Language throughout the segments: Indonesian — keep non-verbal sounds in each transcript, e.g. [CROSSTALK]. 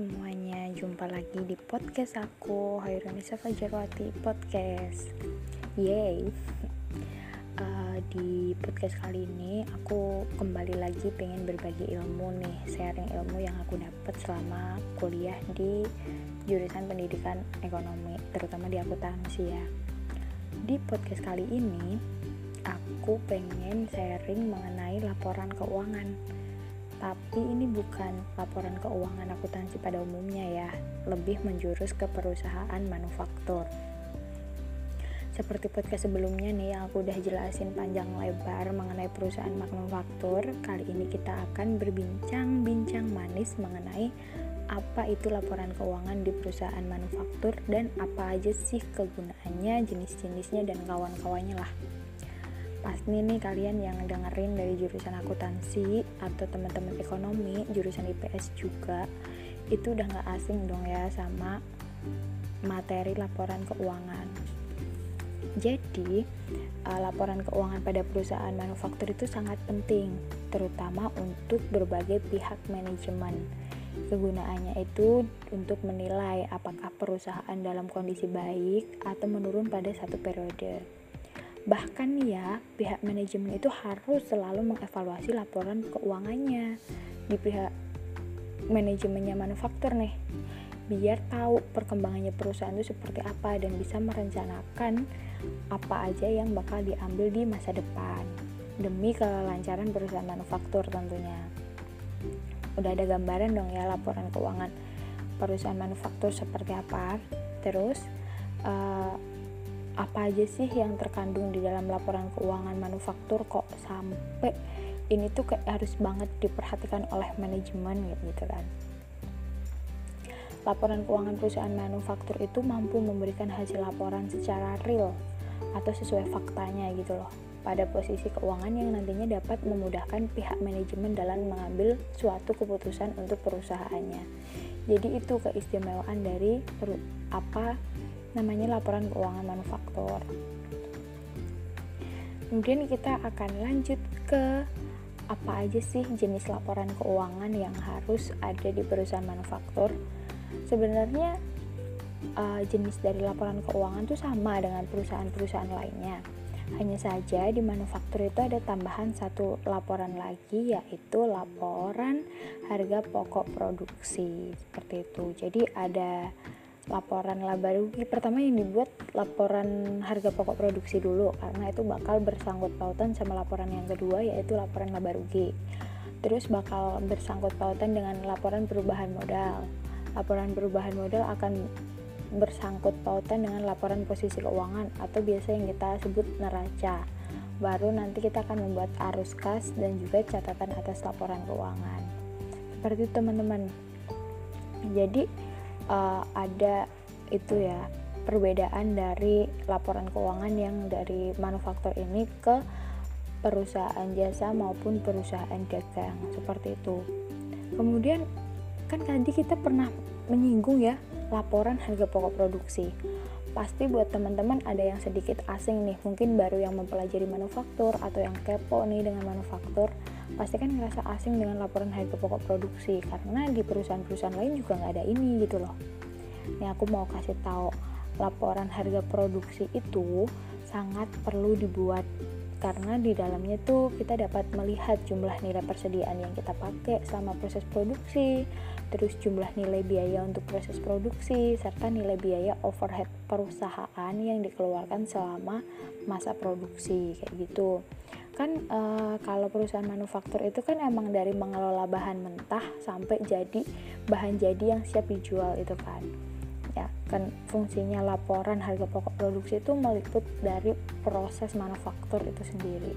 semuanya, jumpa lagi di podcast aku Hairunisa Fajarwati Podcast. Yay. Uh, [LAUGHS] Di podcast kali ini aku kembali lagi pengen berbagi ilmu nih Sharing ilmu yang aku dapat selama kuliah di jurusan pendidikan ekonomi Terutama di akuntansi ya. Di podcast kali ini aku pengen sharing mengenai laporan keuangan tapi ini bukan laporan keuangan akuntansi pada umumnya ya, lebih menjurus ke perusahaan manufaktur. Seperti podcast sebelumnya nih yang aku udah jelasin panjang lebar mengenai perusahaan manufaktur, kali ini kita akan berbincang-bincang manis mengenai apa itu laporan keuangan di perusahaan manufaktur dan apa aja sih kegunaannya, jenis-jenisnya dan kawan-kawannya lah pasti nih kalian yang dengerin dari jurusan akuntansi atau teman-teman ekonomi jurusan IPS juga itu udah nggak asing dong ya sama materi laporan keuangan. Jadi uh, laporan keuangan pada perusahaan manufaktur itu sangat penting terutama untuk berbagai pihak manajemen. Kegunaannya itu untuk menilai apakah perusahaan dalam kondisi baik atau menurun pada satu periode Bahkan ya, pihak manajemen itu harus selalu mengevaluasi laporan keuangannya di pihak manajemennya manufaktur nih. Biar tahu perkembangannya perusahaan itu seperti apa dan bisa merencanakan apa aja yang bakal diambil di masa depan. Demi kelancaran perusahaan manufaktur tentunya. Udah ada gambaran dong ya laporan keuangan perusahaan manufaktur seperti apa. Terus uh, apa aja sih yang terkandung di dalam laporan keuangan manufaktur kok sampai ini tuh kayak harus banget diperhatikan oleh manajemen gitu kan laporan keuangan perusahaan manufaktur itu mampu memberikan hasil laporan secara real atau sesuai faktanya gitu loh pada posisi keuangan yang nantinya dapat memudahkan pihak manajemen dalam mengambil suatu keputusan untuk perusahaannya. Jadi itu keistimewaan dari apa namanya laporan keuangan manufaktur. Kemudian kita akan lanjut ke apa aja sih jenis laporan keuangan yang harus ada di perusahaan manufaktur. Sebenarnya uh, jenis dari laporan keuangan itu sama dengan perusahaan-perusahaan lainnya. Hanya saja di manufaktur itu ada tambahan satu laporan lagi yaitu laporan harga pokok produksi seperti itu. Jadi ada laporan laba rugi pertama yang dibuat laporan harga pokok produksi dulu karena itu bakal bersangkut pautan sama laporan yang kedua yaitu laporan laba rugi terus bakal bersangkut pautan dengan laporan perubahan modal. Laporan perubahan modal akan bersangkut pautan dengan laporan posisi keuangan atau biasa yang kita sebut neraca. Baru nanti kita akan membuat arus kas dan juga catatan atas laporan keuangan. Seperti itu teman-teman. Jadi uh, ada itu ya perbedaan dari laporan keuangan yang dari manufaktur ini ke perusahaan jasa maupun perusahaan dagang seperti itu. Kemudian kan tadi kita pernah menyinggung ya laporan harga pokok produksi. Pasti buat teman-teman ada yang sedikit asing nih, mungkin baru yang mempelajari manufaktur atau yang kepo nih dengan manufaktur pasti kan ngerasa asing dengan laporan harga pokok produksi karena di perusahaan-perusahaan lain juga nggak ada ini gitu loh. Nih aku mau kasih tahu laporan harga produksi itu sangat perlu dibuat karena di dalamnya tuh kita dapat melihat jumlah nilai persediaan yang kita pakai selama proses produksi, terus jumlah nilai biaya untuk proses produksi, serta nilai biaya overhead perusahaan yang dikeluarkan selama masa produksi kayak gitu kan e, kalau perusahaan manufaktur itu kan emang dari mengelola bahan mentah sampai jadi bahan jadi yang siap dijual itu kan. Ya kan fungsinya laporan harga pokok produksi itu meliput dari proses manufaktur itu sendiri.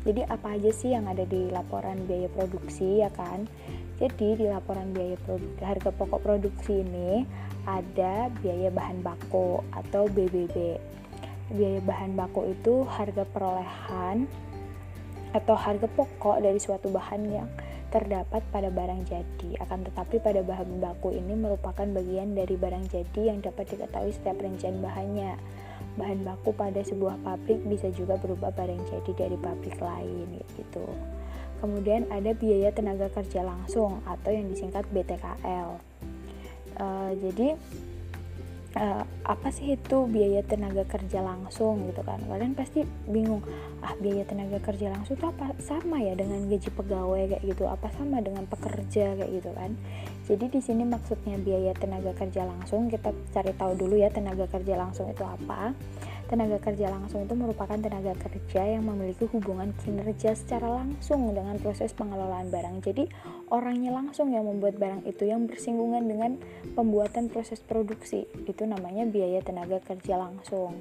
Jadi apa aja sih yang ada di laporan biaya produksi ya kan? Jadi di laporan biaya produksi, harga pokok produksi ini ada biaya bahan baku atau BBB biaya bahan baku itu harga perolehan atau harga pokok dari suatu bahan yang terdapat pada barang jadi. Akan tetapi pada bahan baku ini merupakan bagian dari barang jadi yang dapat diketahui setiap rincian bahannya. Bahan baku pada sebuah pabrik bisa juga berubah barang jadi dari pabrik lain gitu. Kemudian ada biaya tenaga kerja langsung atau yang disingkat BTKL. uh, jadi uh, apa sih itu biaya tenaga kerja langsung gitu kan? Kalian pasti bingung ah biaya tenaga kerja langsung itu apa sama ya dengan gaji pegawai kayak gitu? Apa sama dengan pekerja kayak gitu kan? Jadi di sini maksudnya biaya tenaga kerja langsung kita cari tahu dulu ya tenaga kerja langsung itu apa Tenaga kerja langsung itu merupakan tenaga kerja yang memiliki hubungan kinerja secara langsung dengan proses pengelolaan barang. Jadi, orangnya langsung yang membuat barang itu yang bersinggungan dengan pembuatan proses produksi. Itu namanya biaya tenaga kerja langsung.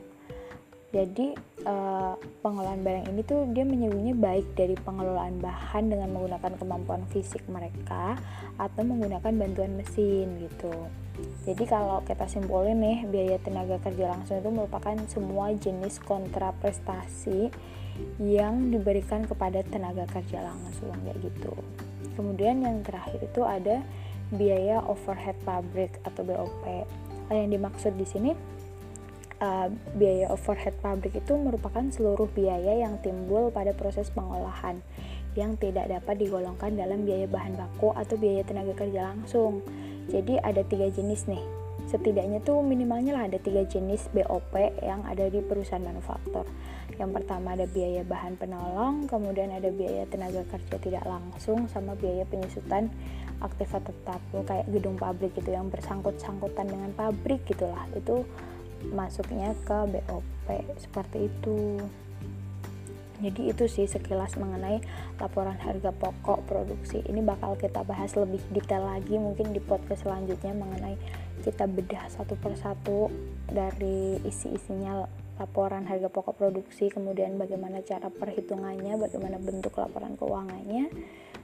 Jadi uh, pengelolaan barang ini tuh dia menyebutnya baik dari pengelolaan bahan dengan menggunakan kemampuan fisik mereka atau menggunakan bantuan mesin gitu. Jadi kalau kita simpulin nih biaya tenaga kerja langsung itu merupakan semua jenis kontra prestasi yang diberikan kepada tenaga kerja langsung kayak gitu. Kemudian yang terakhir itu ada biaya overhead pabrik atau BOP. Nah, yang dimaksud di sini uh, biaya overhead pabrik itu merupakan seluruh biaya yang timbul pada proses pengolahan yang tidak dapat digolongkan dalam biaya bahan baku atau biaya tenaga kerja langsung. Jadi ada tiga jenis nih. Setidaknya tuh minimalnya lah ada tiga jenis BOP yang ada di perusahaan manufaktur. Yang pertama ada biaya bahan penolong, kemudian ada biaya tenaga kerja tidak langsung, sama biaya penyusutan aktiva tetap kayak gedung pabrik gitu yang bersangkut-sangkutan dengan pabrik gitulah itu masuknya ke BOP seperti itu jadi itu sih sekilas mengenai laporan harga pokok produksi. Ini bakal kita bahas lebih detail lagi mungkin di podcast selanjutnya mengenai kita bedah satu persatu dari isi-isinya laporan harga pokok produksi kemudian bagaimana cara perhitungannya bagaimana bentuk laporan keuangannya.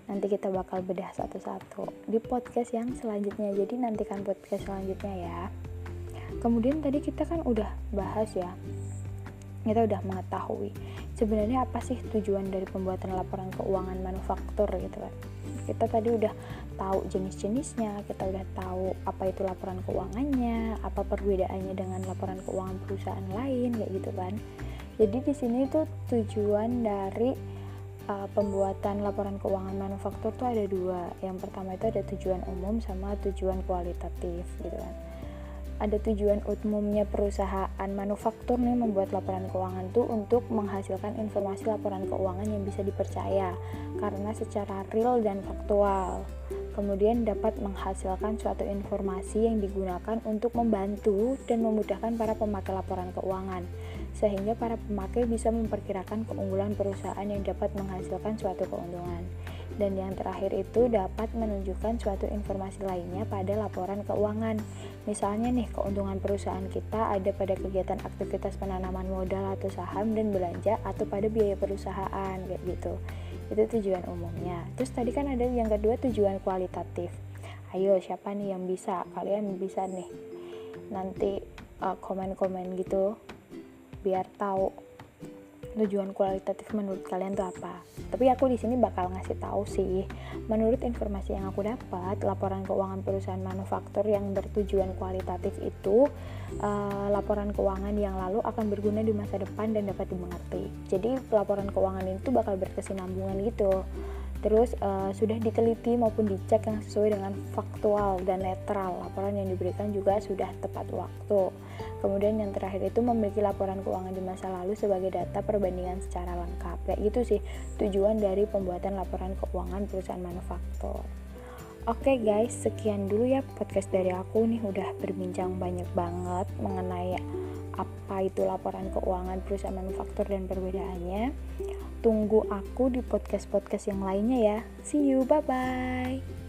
Nanti kita bakal bedah satu-satu di podcast yang selanjutnya. Jadi nantikan podcast selanjutnya ya. Kemudian tadi kita kan udah bahas ya kita udah mengetahui. Sebenarnya apa sih tujuan dari pembuatan laporan keuangan manufaktur gitu kan kita tadi udah tahu jenis-jenisnya kita udah tahu apa itu laporan keuangannya apa perbedaannya dengan laporan keuangan perusahaan lain kayak gitu kan. Jadi di sini tuh tujuan dari uh, pembuatan laporan keuangan manufaktur tuh ada dua. Yang pertama itu ada tujuan umum sama tujuan kualitatif gitu kan ada tujuan umumnya perusahaan manufaktur nih membuat laporan keuangan tuh untuk menghasilkan informasi laporan keuangan yang bisa dipercaya. Karena secara real dan faktual. Kemudian dapat menghasilkan suatu informasi yang digunakan untuk membantu dan memudahkan para pemakai laporan keuangan. Sehingga para pemakai bisa memperkirakan keunggulan perusahaan yang dapat menghasilkan suatu keuntungan dan yang terakhir itu dapat menunjukkan suatu informasi lainnya pada laporan keuangan. Misalnya nih, keuntungan perusahaan kita ada pada kegiatan aktivitas penanaman modal atau saham dan belanja atau pada biaya perusahaan kayak gitu. Itu tujuan umumnya. Terus tadi kan ada yang kedua tujuan kualitatif. Ayo, siapa nih yang bisa? Kalian bisa nih. Nanti uh, komen-komen gitu biar tahu tujuan kualitatif menurut kalian tuh apa tapi aku di sini bakal ngasih tahu sih menurut informasi yang aku dapat laporan keuangan perusahaan manufaktur yang bertujuan kualitatif itu uh, laporan keuangan yang lalu akan berguna di masa depan dan dapat dimengerti jadi laporan keuangan itu bakal berkesinambungan gitu Terus uh, sudah diteliti maupun dicek yang sesuai dengan faktual dan netral. Laporan yang diberikan juga sudah tepat waktu. Kemudian yang terakhir itu memiliki laporan keuangan di masa lalu sebagai data perbandingan secara lengkap. Kayak gitu sih tujuan dari pembuatan laporan keuangan perusahaan manufaktur. Oke okay guys, sekian dulu ya podcast dari aku nih udah berbincang banyak banget mengenai apa itu laporan keuangan perusahaan manufaktur dan perbedaannya. Tunggu aku di podcast-podcast yang lainnya ya. See you, bye-bye.